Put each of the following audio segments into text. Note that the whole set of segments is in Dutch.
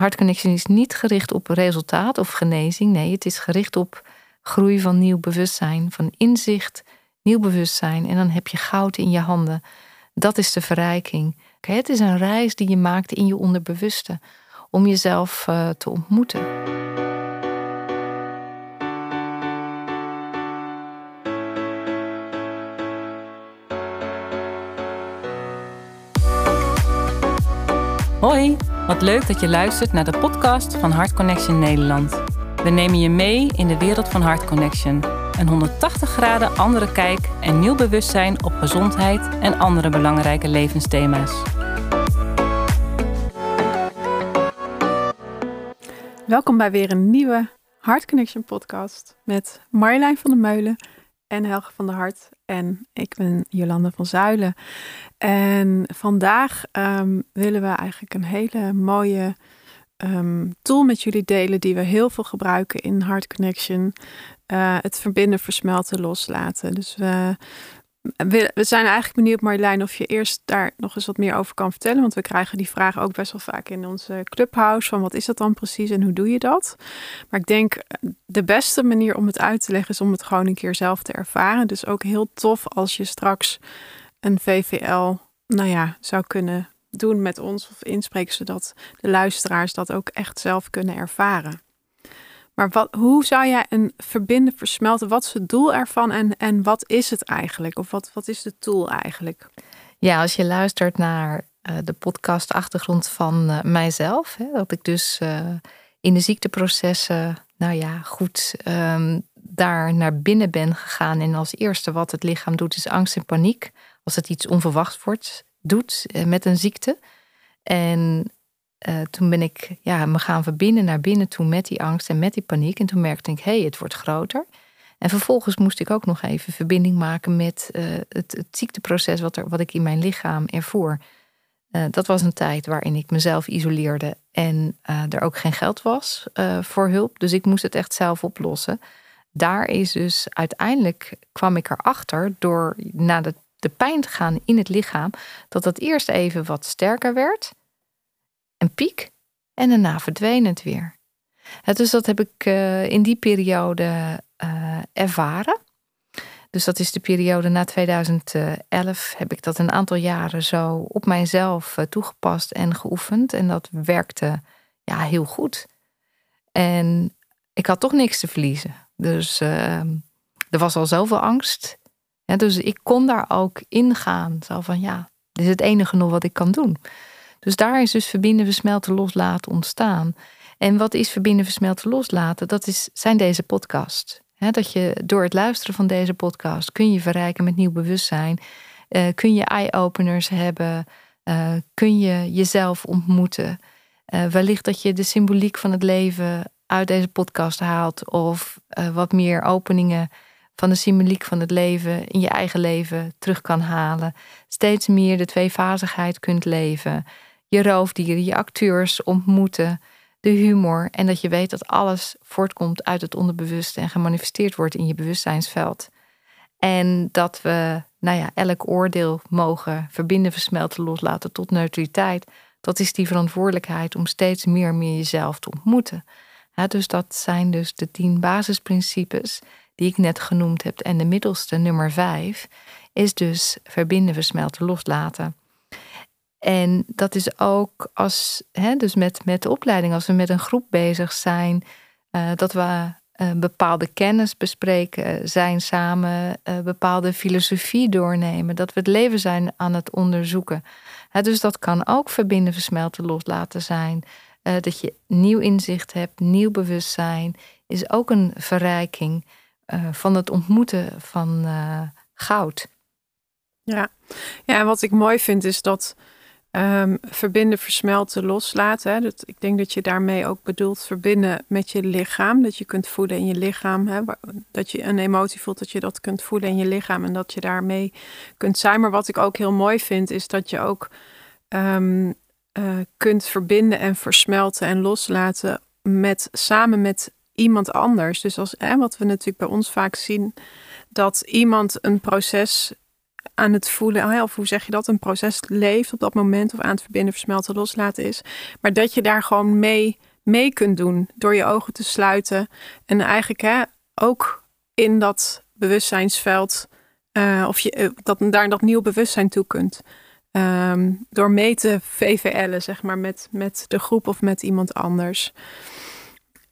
Heart Connection is niet gericht op resultaat of genezing. Nee, het is gericht op groei van nieuw bewustzijn, van inzicht, nieuw bewustzijn. En dan heb je goud in je handen. Dat is de verrijking. Het is een reis die je maakt in je onderbewuste om jezelf uh, te ontmoeten. Hoi, wat leuk dat je luistert naar de podcast van Heart Connection Nederland. We nemen je mee in de wereld van Heart Connection. Een 180 graden andere kijk en nieuw bewustzijn op gezondheid en andere belangrijke levensthema's. Welkom bij weer een nieuwe Heart Connection podcast met Marjolein van der Meulen en Helge van der Hart. En ik ben Jolande van Zuilen. En vandaag ehm, willen we eigenlijk een hele mooie um, tool met jullie delen die we heel veel gebruiken in Heart Connection. Uh, het verbinden, versmelten, loslaten. Dus we we, zijn eigenlijk benieuwd, Marjolein, of je eerst daar nog eens wat meer over kan vertellen. Want we krijgen die vraag ook best wel vaak in onze clubhouse: van wat is dat dan precies en hoe doe je dat? Maar ik denk de beste manier om het uit te leggen is om het gewoon een keer zelf te ervaren. Dus ook heel tof als je straks een VVL, nou ja, zou kunnen doen met ons of inspreken, zodat de luisteraars dat ook echt zelf kunnen ervaren. Maar wat, hoe zou jij een verbinden versmelten? Wat is het doel ervan en, en wat is het eigenlijk? Of wat, wat is de tool eigenlijk? Ja, als je luistert naar uh, de podcastachtergrond van uh, mijzelf, hè, dat ik dus uh, in de ziekteprocessen, nou ja, goed, um, daar naar binnen ben gegaan. En als eerste wat het lichaam doet, is angst en paniek. Als het iets onverwachts wordt, doet met een ziekte. En uh, toen ben ik ja, me gaan verbinden naar binnen toe met die angst en met die paniek. En toen merkte ik, hé, hey, het wordt groter. En vervolgens moest ik ook nog even verbinding maken met uh, het, ziekteproces wat, er, wat ik in mijn lichaam ervoer. Uh, dat was een tijd waarin ik mezelf isoleerde en er ook geen geld was voor hulp. Dus ik moest het echt zelf oplossen. Daar is dus uiteindelijk kwam ik erachter door naar de, de pijn te gaan in het lichaam, dat dat eerst even wat sterker werd een piek en daarna verdween het weer. dus dat heb ik eh, in die periode uh, ervaren. Dus dat is de periode na 2011 heb ik dat een aantal jaren zo op mijzelf uh, toegepast en geoefend. En dat werkte ja, heel goed. En ik had toch niks te verliezen. Dus ehm, er was al zoveel angst. Dus ik kon daar ook ingaan. Zo van ja, dit is het enige nog wat ik kan doen. Dus daar is dus verbinden, versmelten, loslaten ontstaan. En wat is verbinden, versmelten, loslaten? Dat is, zijn deze podcasts. dat je door het luisteren van deze podcast kun je verrijken met nieuw bewustzijn. Uh, kun je eye-openers hebben. Uh, kun je jezelf ontmoeten. Uh, wellicht dat je de symboliek van het leven uit deze podcast haalt. Of wat meer openingen van de symboliek van het leven in je eigen leven terug kan halen. Steeds meer de tweefazigheid kunt leven je roofdieren, je acteurs ontmoeten, de humor en dat je weet dat alles voortkomt uit het onderbewuste en gemanifesteerd wordt in je bewustzijnsveld. En dat we, nou ja, elk oordeel mogen verbinden, versmelten, loslaten tot neutraliteit. Dat is die verantwoordelijkheid om steeds meer en meer jezelf te ontmoeten. dus dat zijn dus de tien basisprincipes die ik net genoemd heb. En de middelste, nummer vijf, is dus verbinden, versmelten, loslaten. En dat is ook als, hè, dus met, met de opleiding, als we met een groep bezig zijn, uh, dat we uh, bepaalde kennis bespreken, zijn samen uh, bepaalde filosofie doornemen, dat we het leven zijn aan het onderzoeken. dus dat kan ook verbinden, versmelten, loslaten zijn. dat je nieuw inzicht hebt, nieuw bewustzijn, is ook een verrijking van het ontmoeten van goud. Ja. ja, en wat ik mooi vind is dat Um, verbinden, versmelten, loslaten. Hè. Dat, ik denk dat je daarmee ook bedoelt verbinden met je lichaam. Dat je kunt voelen in je lichaam. Hè. Dat je een emotie voelt, dat je dat kunt voelen in je lichaam. En dat je daarmee kunt zijn. Maar wat ik ook heel mooi vind, is dat je ook um, uh, kunt verbinden en versmelten en loslaten met, samen met iemand anders. Dus als, hè, wat we natuurlijk bij ons vaak zien, dat iemand een proces aan het voelen, of hoe zeg je dat, een proces leeft op dat moment of aan het verbinden, versmelten, loslaten is. Maar dat je daar gewoon mee, mee kunt doen door je ogen te sluiten. En eigenlijk hè, ook in dat bewustzijnsveld, uh, of je uh, dat, daar dat nieuw bewustzijn toe kunt. Um, door mee te VVL'en, zeg maar, met, met de groep of met iemand anders.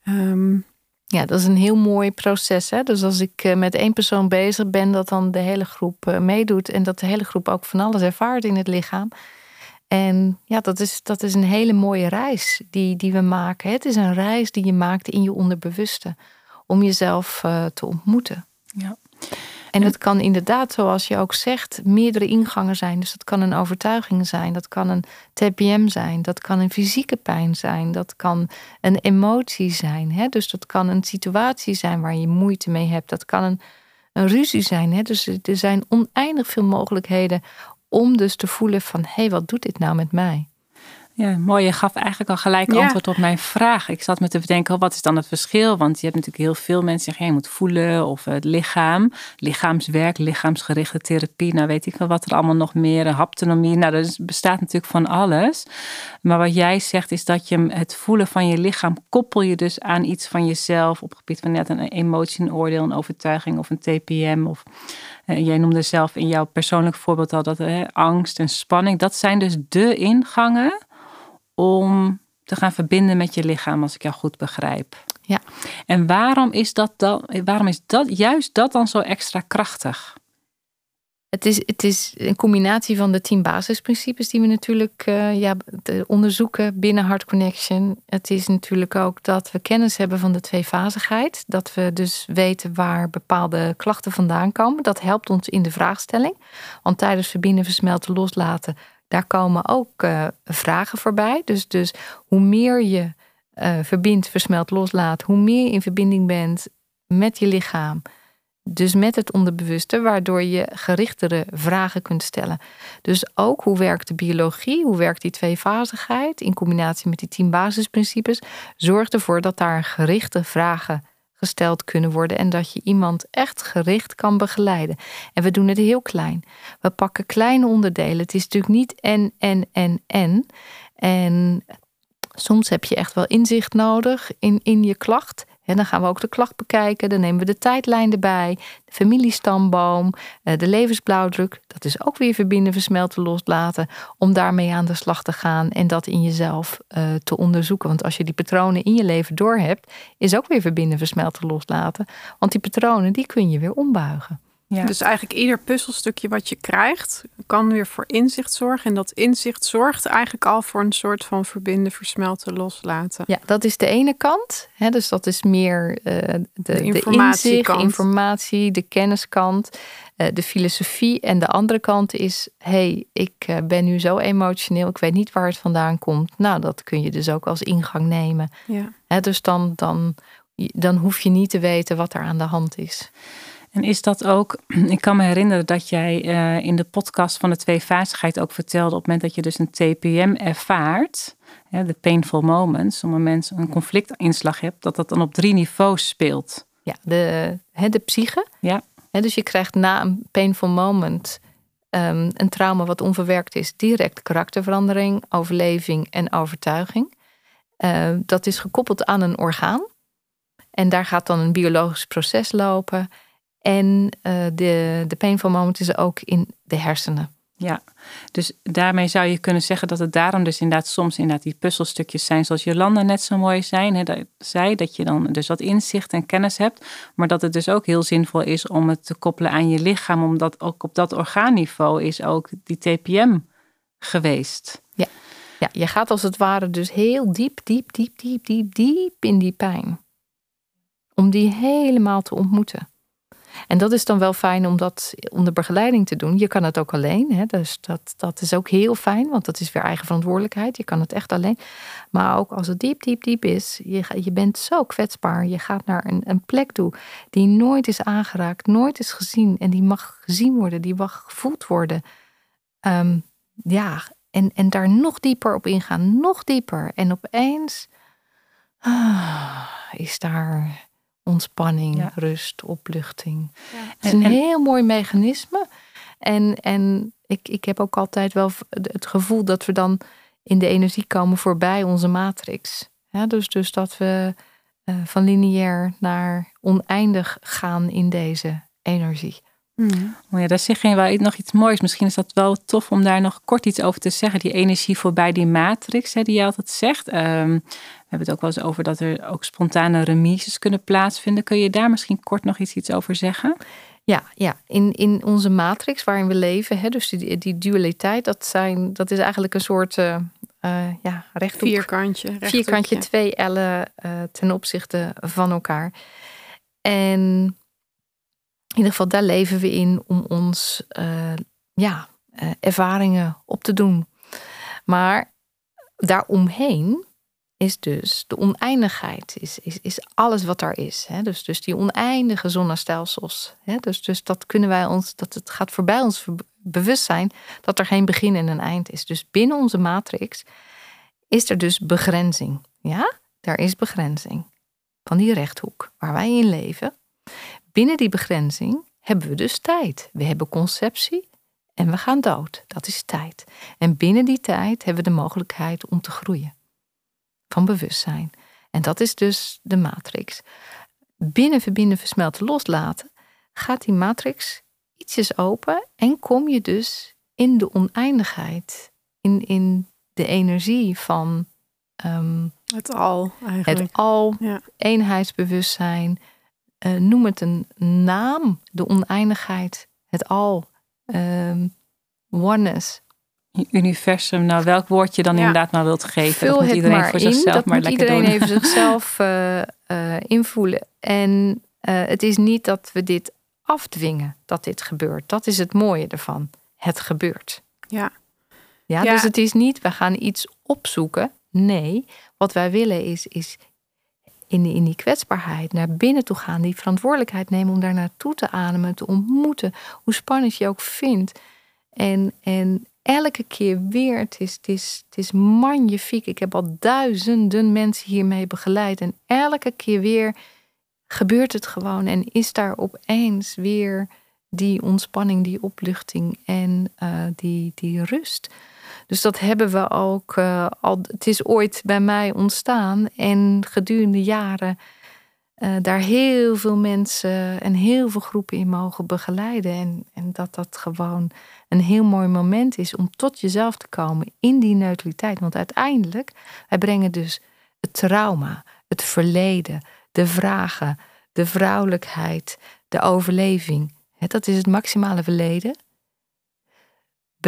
Um, ja, dat is een heel mooi proces. Hè? Dus als ik eh, met één persoon bezig ben, dat dan de hele groep eh, meedoet en dat de hele groep ook van alles ervaart in het lichaam. En ja, dat is, dat is een hele mooie reis die, die we maken. Het is een reis die je maakt in je onderbewuste om jezelf uh, te ontmoeten. Ja. En het kan inderdaad, zoals je ook zegt, meerdere ingangen zijn. Dus dat kan een overtuiging zijn, dat kan een TPM zijn, dat kan een fysieke pijn zijn, dat kan een emotie zijn. Hè? Dus dat kan een situatie zijn waar je moeite mee hebt, dat kan een, een ruzie zijn. Hè? Dus er zijn oneindig veel mogelijkheden om dus te voelen van hé, wat doet dit nou met mij? Ja, mooi. Je gaf eigenlijk al gelijk antwoord op mijn vraag. Ik zat me te bedenken, oh, wat is dan het verschil? Want je hebt natuurlijk heel veel mensen die zeggen, je moet voelen of het lichaam, lichaamswerk, lichaamsgerichte therapie, nou weet ik wel wat er allemaal nog meer, haptonomie, nou dat bestaat natuurlijk van alles. Maar wat jij zegt is dat je het voelen van je lichaam koppel je dus aan iets van jezelf op het gebied van net een emotie, een oordeel, een overtuiging of een TPM of eh, jij noemde zelf in jouw persoonlijk voorbeeld al dat angst en spanning, dat zijn dus de ingangen om te gaan verbinden met je lichaam, als ik jou goed begrijp. Ja. En waarom is dat dan, waarom is dat juist dat dan zo extra krachtig? Het is, het is een combinatie van de tien basisprincipes die we natuurlijk uh, ja, onderzoeken binnen Heart Connection. Het is natuurlijk ook dat we kennis hebben van de tweefazigheid. Dat we dus weten waar bepaalde klachten vandaan komen. Dat helpt ons in de vraagstelling. Want tijdens verbinden, versmelten, loslaten daar komen ook uh, vragen voorbij. Dus, dus hoe meer je uh, verbindt, versmelt, loslaat, hoe meer je in verbinding bent met je lichaam. Dus met het onderbewuste, waardoor je gerichtere vragen kunt stellen. Dus ook hoe werkt de biologie, hoe werkt die tweefazigheid in combinatie met die tien basisprincipes, zorgt ervoor dat daar gerichte vragen gesteld kunnen worden en dat je iemand echt gericht kan begeleiden. En we doen het heel klein. We pakken kleine onderdelen. Het is natuurlijk niet en, en, en, en. En soms heb je echt wel inzicht nodig in, in je klacht. En dan gaan we ook de klacht bekijken. Dan nemen we de tijdlijn erbij, de familiestamboom, eh, de levensblauwdruk. Dat is ook weer verbinden, versmelten, loslaten. Om daarmee aan de slag te gaan en dat in jezelf uh, te onderzoeken. Want als je die patronen in je leven doorhebt, is ook weer verbinden, versmelten, loslaten. Want die patronen, die kun je weer ombuigen. Ja. Dus eigenlijk ieder puzzelstukje wat je krijgt, kan weer voor inzicht zorgen. En dat inzicht zorgt eigenlijk al voor een soort van verbinden, versmelten, loslaten. Ja, dat is de ene kant. Hè, dus dat is meer uh, de, de, informatie, de informatie, de kenniskant, uh, de filosofie. En de andere kant is, hey, ik uh, ben nu zo emotioneel, ik weet niet waar het vandaan komt. Nou, dat kun je dus ook als ingang nemen. Ja. Hè, dus dan, dan, dan hoef je niet te weten wat er aan de hand is. En is dat ook, ik kan me herinneren dat jij uh, in de podcast van de tweefazigheid ook vertelde, op het moment dat je dus een TPM ervaart, de painful moments, op het moment een conflictinslag hebt, dat dat dan op drie niveaus speelt. Ja, de, de psyche. Ja. dus je krijgt na een painful moment um, een trauma wat onverwerkt is, direct karakterverandering, overleving en overtuiging. Uh, dat is gekoppeld aan een orgaan. En daar gaat dan een biologisch proces lopen. En uh, de, de painful moment is ook in de hersenen. Ja, dus daarmee zou je kunnen zeggen dat het daarom dus inderdaad soms inderdaad die puzzelstukjes zijn zoals Jolanda net zo mooi zijn, hè, dat, zei, dat je dan dus wat inzicht en kennis hebt, maar dat het dus ook heel zinvol is om het te koppelen aan je lichaam, omdat ook op dat orgaanniveau is ook die TPM geweest. Ja. ja, je gaat als het ware dus heel diep, diep, diep, diep, diep, diep in die pijn. Om die helemaal te ontmoeten. En dat is dan wel fijn om dat onder begeleiding te doen. Je kan het ook alleen. Hè? Dus dat, dat is ook heel fijn, want dat is weer eigen verantwoordelijkheid. Je kan het echt alleen. Maar ook als het diep, diep, diep is, je, je bent zo kwetsbaar. Je gaat naar een, een plek toe die nooit is aangeraakt, nooit is gezien. En die mag gezien worden, die mag gevoeld worden. Um, ja, en, en daar nog dieper op ingaan, nog dieper. En opeens ah, is daar ontspanning, rust, opluchting. Het is een heel mooi mechanisme. En, en ik, ik heb ook altijd wel het gevoel dat we dan in de energie komen voorbij onze matrix. Ja, dus, dus dat we uh, van lineair naar oneindig gaan in deze energie. Mm. Oh ja, daar zeg je wel nog iets moois. Misschien is dat wel tof om daar nog kort iets over te zeggen. Die energie voorbij die matrix, hè, die je altijd zegt. Um, we hebben het ook wel eens over dat er ook spontane remises kunnen plaatsvinden. Kun je daar misschien kort nog iets, iets over zeggen? Ja, ja. In, in onze matrix waarin we leven, hè, dus die, die dualiteit, dat, zijn, dat is eigenlijk een soort uh, uh, ja, rechthoek. Vierkantje. Vierkantje, twee ellen uh, ten opzichte van elkaar. En in ieder geval, daar leven we in om ons ja, ervaringen op te doen. Maar daaromheen is dus de oneindigheid, is, is, is alles wat er is. Hè? Dus, dus die oneindige zonnestelsels. Hè? Dus, dus dat kunnen wij ons, dat het gaat voorbij ons bewustzijn dat er geen begin en een eind is. Dus binnen onze matrix is er dus begrenzing. Ja, daar is begrenzing van die rechthoek waar wij in leven. Binnen die begrenzing hebben we dus tijd. We hebben conceptie en we gaan dood. Dat is tijd. En binnen die tijd hebben we de mogelijkheid om te groeien van bewustzijn. En dat is dus de matrix. Binnen verbinden, versmelten, loslaten gaat die matrix ietsjes open en kom je dus in de oneindigheid, in, in de energie van ehm, het al, eigenlijk. Het al, ja. eenheidsbewustzijn. Uh, noem het een naam, de oneindigheid, het al, um, oneness universum, nou welk woord je dan inderdaad maar wilt geven. Vul dat moet iedereen voor in, zichzelf dat maar moet iedereen doen. even zichzelf uh, uh, invoelen. En uh, het is niet dat we dit afdwingen dat dit gebeurt. Dat is het mooie ervan. Het gebeurt. Ja. Ja, ja. dus het is niet, we gaan iets opzoeken. Nee, wat wij willen is, is in, die, in die kwetsbaarheid naar binnen toe gaan. Die verantwoordelijkheid nemen om daar naartoe te ademen, te ontmoeten. Hoe spannend je ook vindt. En, en elke keer weer, het is, het, is, magnifiek. Ik heb al duizenden mensen hiermee begeleid. En elke keer weer gebeurt het gewoon. En is daar opeens weer die ontspanning, die opluchting en uh, die, die rust. Dus dat hebben we ook uh, al. Het is ooit bij mij ontstaan. En gedurende jaren uh, daar heel veel mensen en heel veel groepen in mogen begeleiden. En, en dat dat gewoon een heel mooi moment is om tot jezelf te komen in die neutraliteit. Want uiteindelijk, wij brengen dus het trauma, het verleden, de vragen, de vrouwelijkheid, de overleving. Dat is het maximale verleden.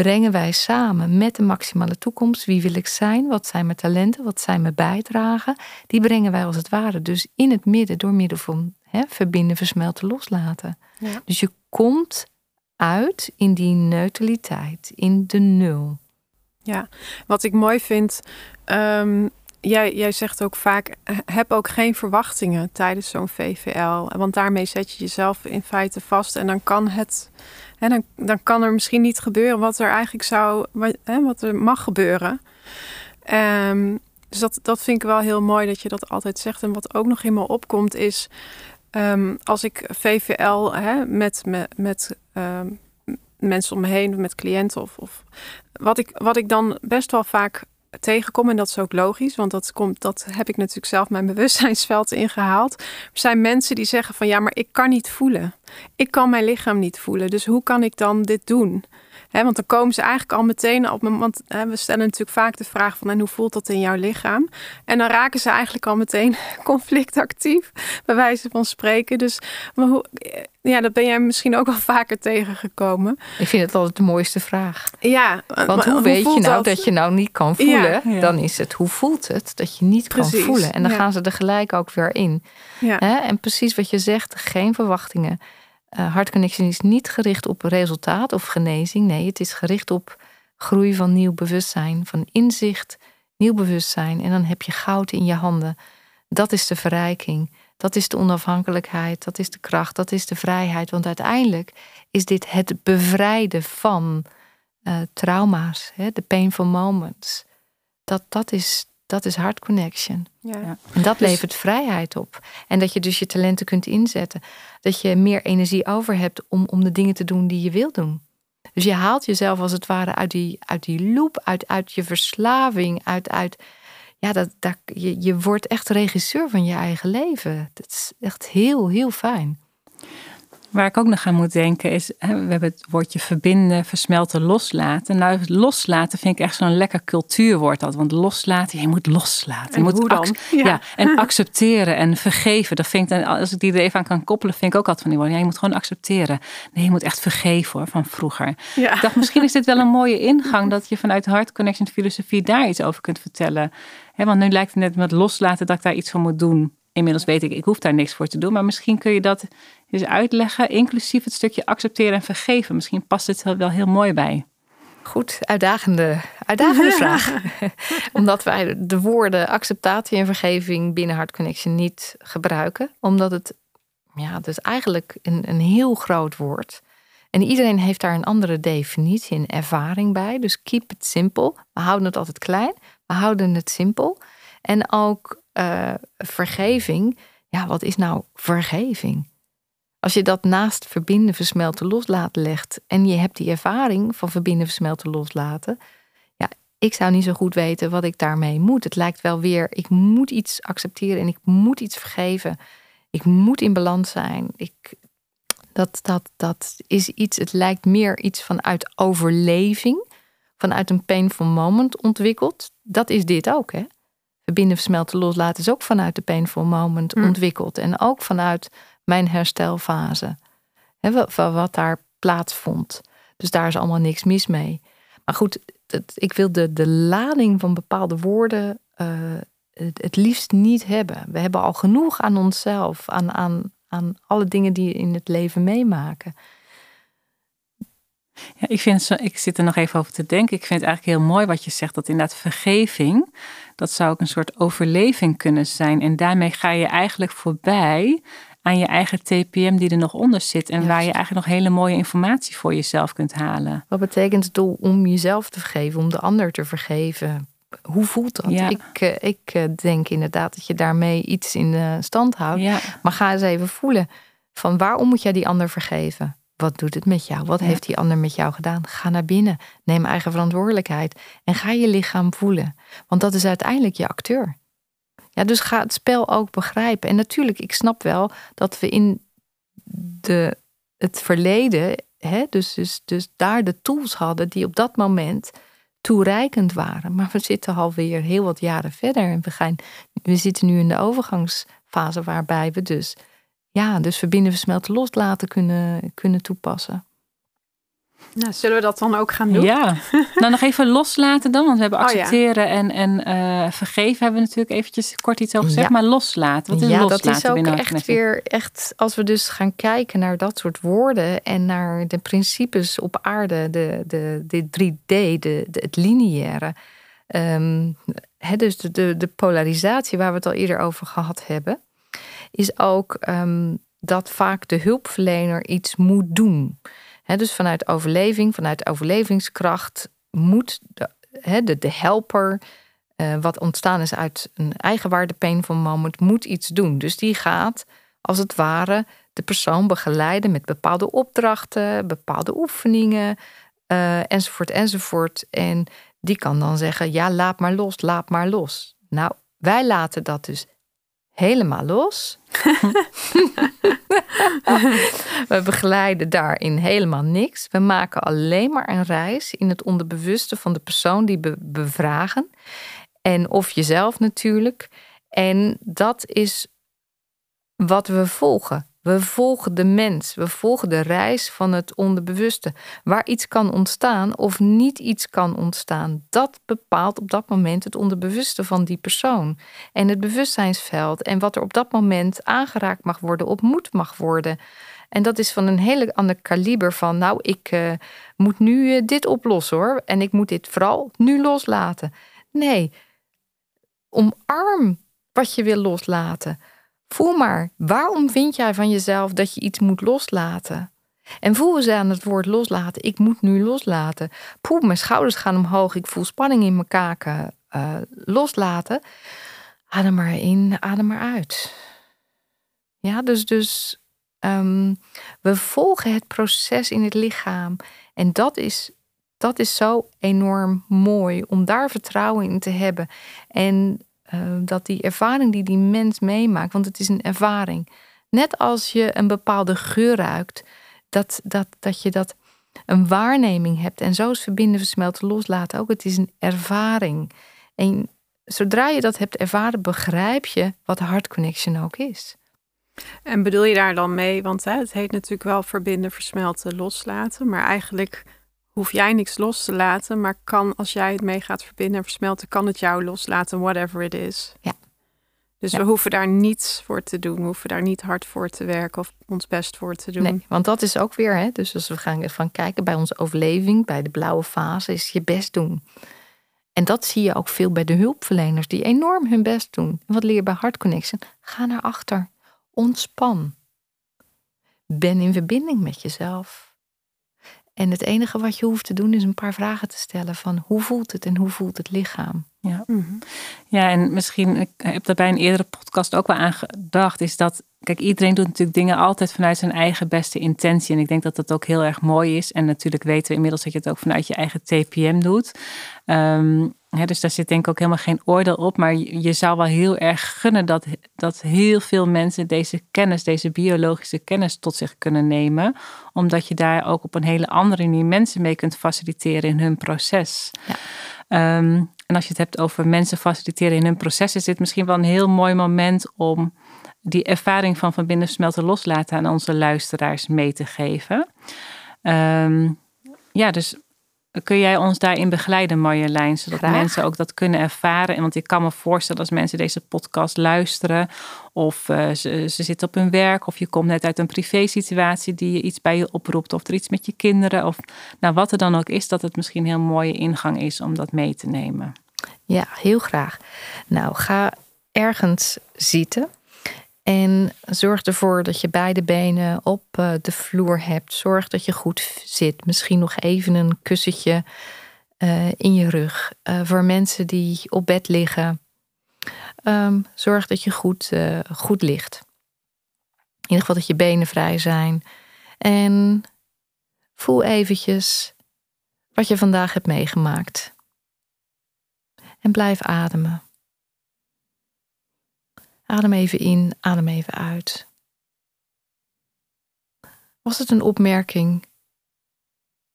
Brengen wij samen met de maximale toekomst. Wie wil ik zijn? Wat zijn mijn talenten? Wat zijn mijn bijdragen? Die brengen wij als het ware dus in het midden door middel van hè, verbinden, versmelten, loslaten. Ja. Dus je komt uit in die neutraliteit, in de nul. Ja, wat ik mooi vind, um, jij, jij zegt ook vaak, heb ook geen verwachtingen tijdens zo'n VVL. Want daarmee zet je jezelf in feite vast en dan kan het, hè, dan, dan kan er misschien niet gebeuren wat er eigenlijk zou, wat, hè, wat er mag gebeuren. Um, dus dat, dat vind ik wel heel mooi dat je dat altijd zegt. En wat ook nog helemaal opkomt is, um, als ik VVL hè, met, met, um, mensen om me heen, met cliënten of, of wat, ik, wat ik dan best wel vaak tegenkom, en dat is ook logisch, want dat, komt, dat heb ik natuurlijk zelf mijn bewustzijnsveld ingehaald. Er zijn mensen die zeggen van ja, maar ik kan niet voelen. Ik kan mijn lichaam niet voelen. Dus hoe kan ik dan dit doen? Want dan komen ze eigenlijk al meteen op. Want we stellen natuurlijk vaak de vraag van en hoe voelt dat in jouw lichaam? En dan raken ze eigenlijk al meteen conflictactief, bij wijze van spreken. Dus maar hoe, ja, dat ben jij misschien ook al vaker tegengekomen. Ik vind het altijd de mooiste vraag. Ja, want hoe, weet je nou dat? je nou niet kan voelen? Dan is het hoe voelt het dat je niet kan voelen? En dan gaan ze er gelijk ook weer in. En precies wat je zegt, geen verwachtingen. Uh, Heart Connection is niet gericht op resultaat of genezing. Nee, het is gericht op groei van nieuw bewustzijn, van inzicht, nieuw bewustzijn. En dan heb je goud in je handen. Dat is de verrijking. Dat is de onafhankelijkheid. Dat is de kracht. Dat is de vrijheid. Want uiteindelijk is dit het bevrijden van uh, trauma's, de painful moments. Dat, dat is dat is hard connection. Ja. En dat dus- levert vrijheid op. En dat je dus je talenten kunt inzetten. Dat je meer energie over hebt om, om de dingen te doen die je wil doen. Dus je haalt jezelf als het ware uit die, uit die loop, uit, uit je verslaving, uit, uit ja, dat, dat, je, je wordt echt regisseur van je eigen leven. Dat is echt heel, heel fijn. Waar ik ook nog aan moet denken is, we hebben het woordje verbinden, versmelten, loslaten. Nou, loslaten vind ik echt zo'n lekker cultuurwoord. Dat, want loslaten, je moet loslaten. Je moet hoe dan? Ja. en accepteren en vergeven. Dat vind ik, als ik die er even aan kan koppelen, vind ik ook altijd van die woorden. Ja, je moet gewoon accepteren. Nee, je moet echt vergeven hoor, van vroeger. Ja. Ik dacht, misschien is dit wel een mooie ingang dat je vanuit Heart Connection filosofie daar iets over kunt vertellen. want nu lijkt het net met loslaten dat ik daar iets van moet doen inmiddels weet ik, ik hoef daar niks voor te doen. Maar misschien kun je dat eens uitleggen, inclusief het stukje accepteren en vergeven. Misschien past het wel heel mooi bij. Goed, uitdagende, uitdagende vraag. Omdat wij de woorden acceptatie en vergeving binnen Heart Connection niet gebruiken. Omdat het, ja, is eigenlijk een, een heel groot woord. En iedereen heeft daar een andere definitie en ervaring bij. Dus keep it simple. We houden het altijd klein. We houden het simpel. En ook uh, vergeving. Ja, wat is nou vergeving? Als je dat naast verbinden, versmelten, loslaten legt en je hebt die ervaring van verbinden, versmelten, loslaten. Ja, ik zou niet zo goed weten wat ik daarmee moet. Het lijkt wel weer, ik moet iets accepteren en ik moet iets vergeven. Ik moet in balans zijn. Ik, dat, dat, dat is iets, het lijkt meer iets vanuit overleving, vanuit een painful moment ontwikkeld. Dat is dit ook, hè? verbinden, versmelten, loslaten is ook vanuit de painful moment hm. ontwikkeld. En ook vanuit mijn herstelfase. Hè, van wat daar plaatsvond. Dus daar is allemaal niks mis mee. Maar goed, ik wil de, de lading van bepaalde woorden uh, het, liefst niet hebben. We hebben al genoeg aan onszelf, aan, aan, aan alle dingen die we in het leven meemaken. Ja, ik, vind, ik zit er nog even over te denken. Ik vind het eigenlijk heel mooi wat je zegt, dat inderdaad vergeving, dat zou ook een soort overleving kunnen zijn. En daarmee ga je eigenlijk voorbij aan je eigen TPM die er nog onder zit. En waar je eigenlijk nog hele mooie informatie voor jezelf kunt halen. Wat betekent het doel om jezelf te vergeven, om de ander te vergeven? Hoe voelt dat? Ja. Ik, eh, ik eh, denk inderdaad dat je daarmee iets in stand houdt. Maar ga eens even voelen van waarom moet jij die ander vergeven? Wat doet het met jou? Wat heeft die ander met jou gedaan? Ga naar binnen. Neem eigen verantwoordelijkheid. En ga je lichaam voelen. Want dat is uiteindelijk je acteur. Ja, dus ga het spel ook begrijpen. En natuurlijk, ik snap wel dat we in de, het verleden, hè, dus, dus, dus daar de tools hadden die op dat moment toereikend waren. Maar we zitten alweer heel wat jaren verder. En we, gaan, we zitten nu in de overgangsfase waarbij we dus ja, dus verbinden, versmelten, loslaten kunnen, kunnen toepassen. Nou, zullen we dat dan ook gaan doen? Ja. nou, nog even loslaten dan. Want we hebben oh accepteren en, en uh, vergeven hebben we natuurlijk eventjes kort iets over gezegd. Maar loslaten, wat is ja, loslaten dat is ook echt weer echt... Als we dus gaan kijken naar dat soort woorden... en naar de principes op aarde, de, de, de 3D, de, de het lineaire... Um, dus de, de, de polarisatie waar we het al eerder over gehad hebben is ook ehm, dat vaak de hulpverlener iets moet doen. Dus vanuit overleving, vanuit overlevingskracht moet de, de, de helper, uh, wat ontstaan is uit een eigenwaarde painful moment, moet iets doen. Dus die gaat als het ware de persoon begeleiden met bepaalde opdrachten, bepaalde oefeningen, uh, enzovoort, enzovoort. En die kan dan zeggen: ja, laat maar los, laat maar los. Nou, wij laten dat dus helemaal los. we begeleiden daarin helemaal niks. We maken alleen maar een reis in het onderbewuste van de persoon die we bevragen. En of jezelf natuurlijk. En dat is wat we volgen. We volgen de mens, we volgen de reis van het onderbewuste. Waar iets kan ontstaan of niet iets kan ontstaan, dat bepaalt op dat moment het onderbewuste van die persoon. En het bewustzijnsveld en wat er op dat moment aangeraakt mag worden, of moet mag worden. En dat is van een hele ander kaliber van, nou, ik uh, moet nu uh, dit oplossen hoor. En ik moet dit vooral nu loslaten. Nee, omarm wat je wil loslaten. Voel maar, waarom vind jij van jezelf dat je iets moet loslaten? En voel eens aan het woord loslaten. Ik moet nu loslaten. Poeh, mijn schouders gaan omhoog. Ik voel spanning in mijn kaken. Uh, loslaten. Adem maar in, adem maar uit. Ja, dus, dus ehm, we volgen het proces in het lichaam. En dat is, dat is zo enorm mooi om daar vertrouwen in te hebben. En uh, dat die ervaring die die mens meemaakt, want het is een ervaring. Net als je een bepaalde geur ruikt, dat, dat, dat je dat een waarneming hebt. En zo is verbinden, versmelten, loslaten ook. Het is een ervaring. En zodra je dat hebt ervaren, begrijp je wat Heart Connection ook is. En bedoel je daar dan mee, want hè, het heet natuurlijk wel verbinden, versmelten, loslaten. Maar eigenlijk hoef jij niks los te laten, maar kan als jij het mee gaat verbinden en versmelten, kan het jou loslaten, whatever it is. Ja. Dus we hoeven daar niets voor te doen. We hoeven daar niet hard voor te werken of ons best voor te doen. Nee, want dat is ook weer, hè, dus als we gaan van kijken bij onze overleving, bij de blauwe fase, is je best doen. En dat zie je ook veel bij de hulpverleners, die enorm hun best doen. En wat leer je bij Heart Connection? Ga naar achter. Ontspan. Ben in verbinding met jezelf. En het enige wat je hoeft te doen is een paar vragen te stellen van hoe voelt het en hoe voelt het lichaam. Ja, mhm. ja en misschien, ik heb daar bij een eerdere podcast ook wel aan gedacht, is dat, kijk, iedereen doet natuurlijk dingen altijd vanuit zijn eigen beste intentie. En ik denk dat dat ook heel erg mooi is. En natuurlijk weten we inmiddels dat je het ook vanuit je eigen TPM doet. Um, dus daar zit denk ik ook helemaal geen oordeel op. Maar je zou wel heel erg gunnen dat, dat heel veel mensen deze kennis, deze biologische kennis tot zich kunnen nemen. Omdat je daar ook op een hele andere manier mensen mee kunt faciliteren in hun proces. Ja. Ehm, en als je het hebt over mensen faciliteren in hun proces, is dit misschien wel een heel mooi moment om die ervaring van verbinden, smelten, loslaten aan onze luisteraars mee te geven. Um, ja, dus Kun jij ons daarin begeleiden, Marjolein, zodat mensen ook dat kunnen ervaren? Want ik kan me voorstellen als mensen deze podcast luisteren, of uh, ze, ze, zitten op hun werk, of je komt net uit een privé-situatie die je iets bij je oproept, of er iets met je kinderen, of nou, wat er dan ook is, dat het misschien een heel mooie ingang is om dat mee te nemen. Ja, heel graag. Nou, ga ergens zitten. En zorg ervoor dat je beide benen op eh, de vloer hebt. Zorg dat je goed zit. Misschien nog even een kussentje uh, in je rug. Uh, voor mensen die op bed liggen, um, zorg dat je goed, goed ligt. In ieder geval dat je benen vrij zijn. En voel eventjes wat je vandaag hebt meegemaakt. En blijf ademen. Adem even in, adem even uit. Was het een opmerking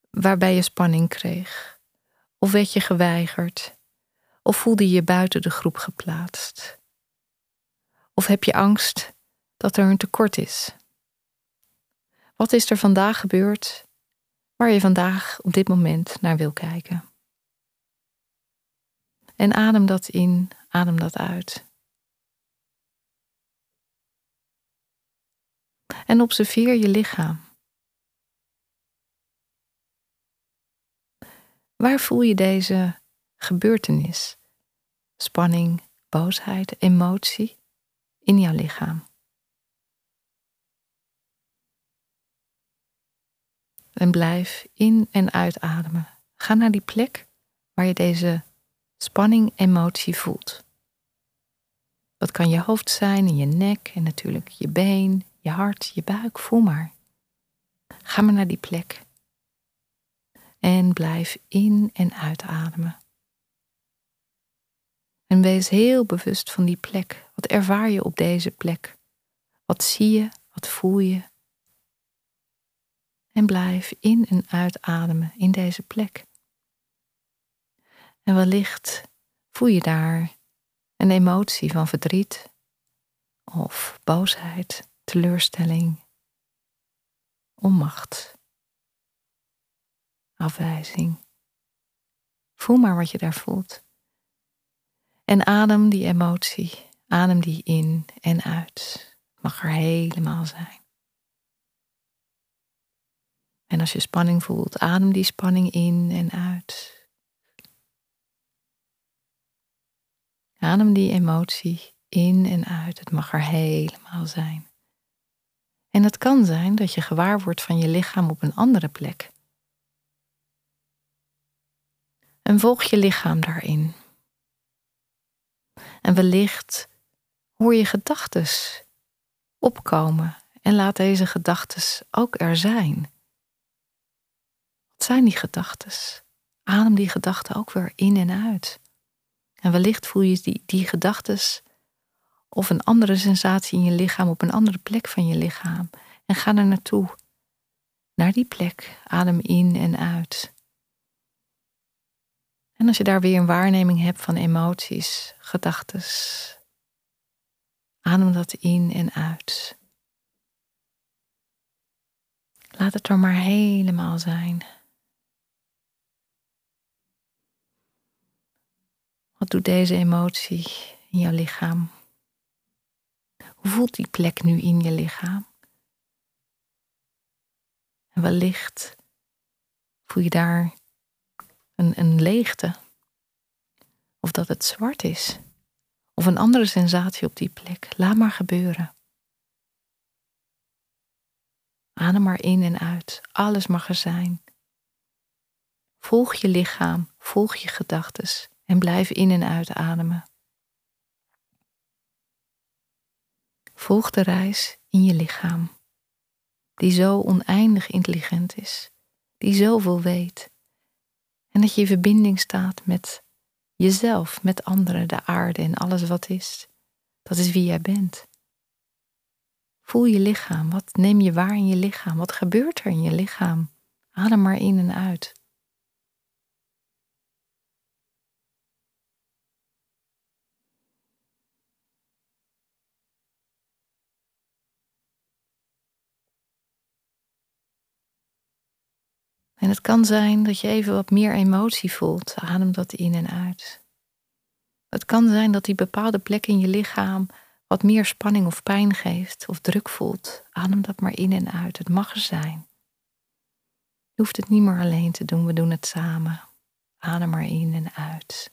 waarbij je spanning kreeg? Of werd je geweigerd? Of voelde je je buiten de groep geplaatst? Of heb je angst dat er een tekort is? Wat is er vandaag gebeurd waar je vandaag op dit moment naar wil kijken? En adem dat in, adem dat uit. En observeer je lichaam. Waar voel je deze gebeurtenis? Spanning, boosheid, emotie in jouw lichaam. En blijf in en uitademen. Ga naar die plek waar je deze spanning, emotie voelt. Dat kan je hoofd zijn, in je nek en natuurlijk je been, je hart, je buik, voel maar. Ga maar naar die plek. En blijf in en uitademen. En wees heel bewust van die plek. Wat ervaar je op deze plek? Wat zie je? Wat voel je? En blijf in en uitademen in deze plek. En wellicht voel je daar een emotie van verdriet of boosheid teleurstelling, onmacht, afwijzing. Voel maar wat je daar voelt. En adem die emotie, adem die in en uit. mag er helemaal zijn. En als je spanning voelt, adem die spanning in en uit. Adem die emotie in en uit. Het mag er helemaal zijn. En het kan zijn dat je gewaar wordt van je lichaam op een andere plek. En volg je lichaam daarin. En wellicht hoor je gedachten opkomen En laat deze gedachten ook er zijn. Wat zijn die gedachten? Adem die gedachten ook weer in en uit. En wellicht voel je die, die gedachten of een andere sensatie in je lichaam op een andere plek van je lichaam. En ga er naartoe. Naar die plek. Adem in en uit. En als je daar weer een waarneming hebt van emoties, gedachten, adem dat in en uit. Laat het er maar helemaal zijn. Wat doet deze emotie in jouw lichaam? Voelt die plek nu in je lichaam? En wellicht voel je daar een, een leegte. Of dat het zwart is. Of een andere sensatie op die plek. Laat maar gebeuren. Adem maar in en uit. Alles mag er zijn. Volg je lichaam, volg je gedachten en blijf in en uit ademen. Volg de reis in je lichaam, die zo oneindig intelligent is, die zoveel weet. En dat je in verbinding staat met jezelf, met anderen, de aarde en alles wat is. Dat is wie jij bent. Voel je lichaam. Wat neem je waar in je lichaam? Wat gebeurt er in je lichaam? Adem maar in en uit. En het kan zijn dat je even wat meer emotie voelt. Adem dat in en uit. Het kan zijn dat die bepaalde plek in je lichaam wat meer spanning of pijn geeft of druk voelt. Adem dat maar in en uit. Het mag er zijn. Je hoeft het niet meer alleen te doen, we doen het samen. Adem maar in en uit.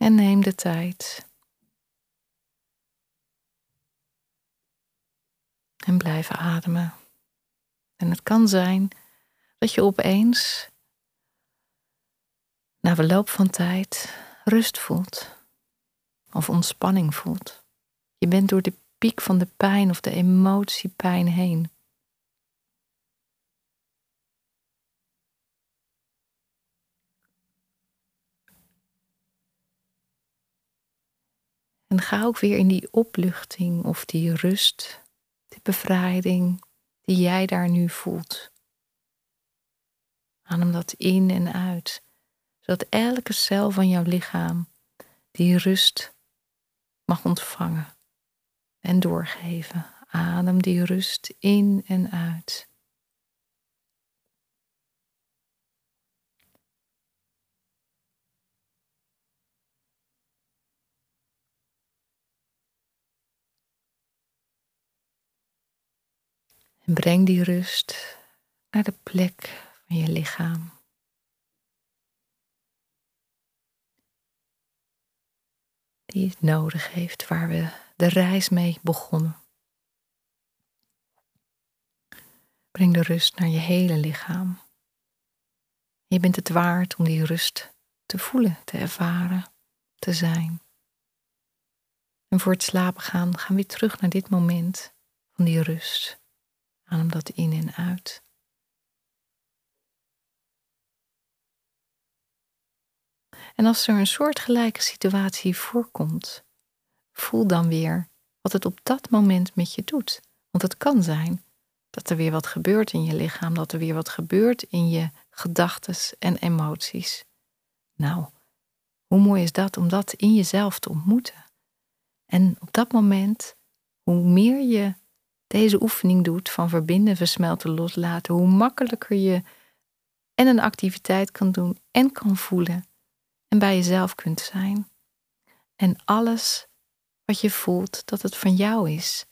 En neem de tijd. En blijf ademen. En het kan zijn dat je opeens, na verloop van tijd, rust voelt. Of ontspanning voelt. Je bent door de piek van de pijn of de emotiepijn heen. En ga ook weer in die opluchting of die rust, die bevrijding die jij daar nu voelt. Adem dat in en uit, zodat elke cel van jouw lichaam die rust mag ontvangen en doorgeven. Adem die rust in en uit. Breng die rust naar de plek van je lichaam. Die het nodig heeft, waar we de reis mee begonnen. Breng de rust naar je hele lichaam. Je bent het waard om die rust te voelen, te ervaren, te zijn. En voor het slapen gaan gaan we weer terug naar dit moment van die rust. Adem dat in en uit. En als er een soortgelijke situatie voorkomt, voel dan weer wat het op dat moment met je doet. Want het kan zijn dat er weer wat gebeurt in je lichaam, dat er weer wat gebeurt in je gedachten en emoties. Nou, hoe mooi is dat om dat in jezelf te ontmoeten? En op dat moment, hoe meer je deze oefening doet van verbinden, versmelten, loslaten, hoe makkelijker je en een activiteit kan doen en kan voelen en bij jezelf kunt zijn. En alles wat je voelt, dat het van jou is.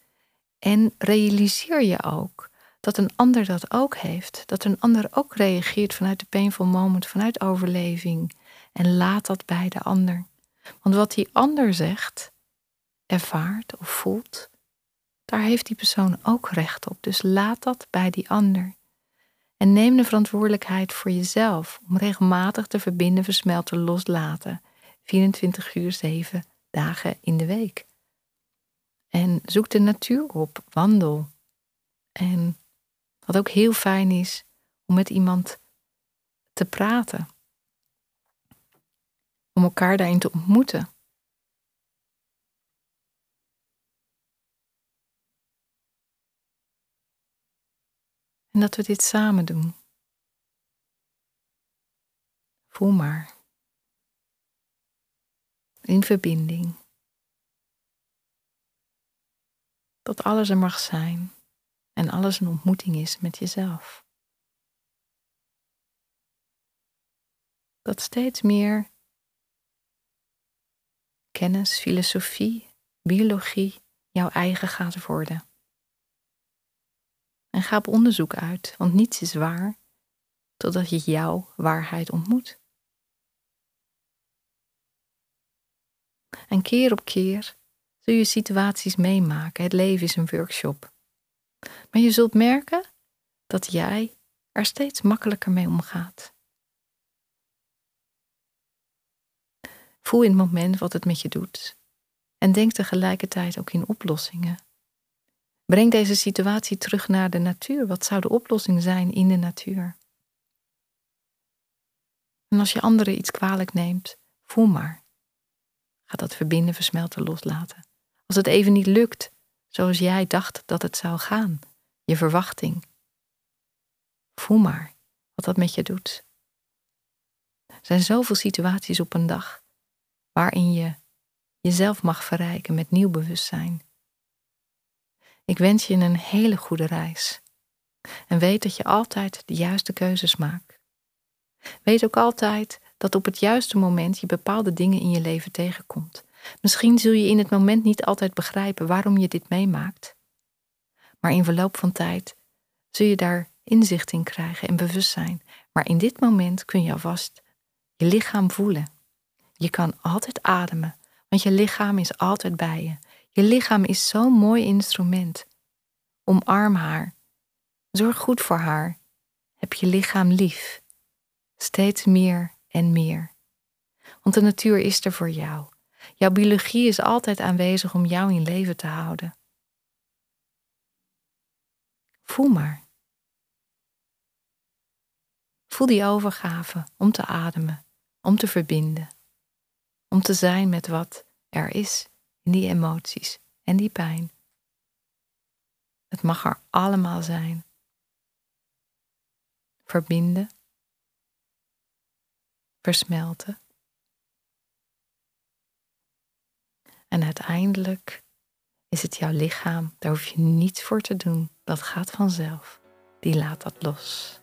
En realiseer je ook dat een ander dat ook heeft. Dat een ander ook reageert vanuit de painful moment, vanuit overleving. En laat dat bij de ander. Want wat die ander zegt, ervaart of voelt, daar heeft die persoon ook recht op. Dus laat dat bij die ander. En neem de verantwoordelijkheid voor jezelf om regelmatig te verbinden, versmelten, loslaten. 24 uur, 7 dagen in de week. En zoek de natuur op, wandel. En wat ook heel fijn is, om met iemand te praten. Om elkaar daarin te ontmoeten. En dat we dit samen doen. Voel maar. In verbinding. Dat alles er mag zijn en alles een ontmoeting is met jezelf. Dat steeds meer kennis, filosofie, biologie jouw eigen gaat worden. En ga op onderzoek uit, want niets is waar totdat je jouw waarheid ontmoet. En keer op keer zul je situaties meemaken. Het leven is een workshop. Maar je zult merken dat jij er steeds makkelijker mee omgaat. Voel in het moment wat het met je doet en denk tegelijkertijd ook in oplossingen. Breng deze situatie terug naar de natuur. Wat zou de oplossing zijn in de natuur? En als je anderen iets kwalijk neemt, voel maar. Ga dat verbinden, versmelten, loslaten. Als het even niet lukt, zoals jij dacht dat het zou gaan, je verwachting. Voel maar wat dat met je doet. Er zijn zoveel situaties op een dag waarin je jezelf mag verrijken met nieuw bewustzijn. Ik wens je een hele goede reis. En weet dat je altijd de juiste keuzes maakt. Weet ook altijd dat op het juiste moment je bepaalde dingen in je leven tegenkomt. Misschien zul je in het moment niet altijd begrijpen waarom je dit meemaakt. Maar in verloop van tijd zul je daar inzicht in krijgen en bewustzijn. Maar in dit moment kun je alvast je lichaam voelen. Je kan altijd ademen, want je lichaam is altijd bij je. Je lichaam is zo'n mooi instrument. Omarm haar. Zorg goed voor haar. Heb je lichaam lief. Steeds meer en meer. Want de natuur is er voor jou. Jouw biologie is altijd aanwezig om jou in leven te houden. Voel maar. Voel die overgave om te ademen, om te verbinden, om te zijn met wat er is in die emoties en die pijn. Het mag er allemaal zijn. Verbinden, versmelten. En uiteindelijk is het jouw lichaam, daar hoef je niets voor te doen. Dat gaat vanzelf. Die laat dat los.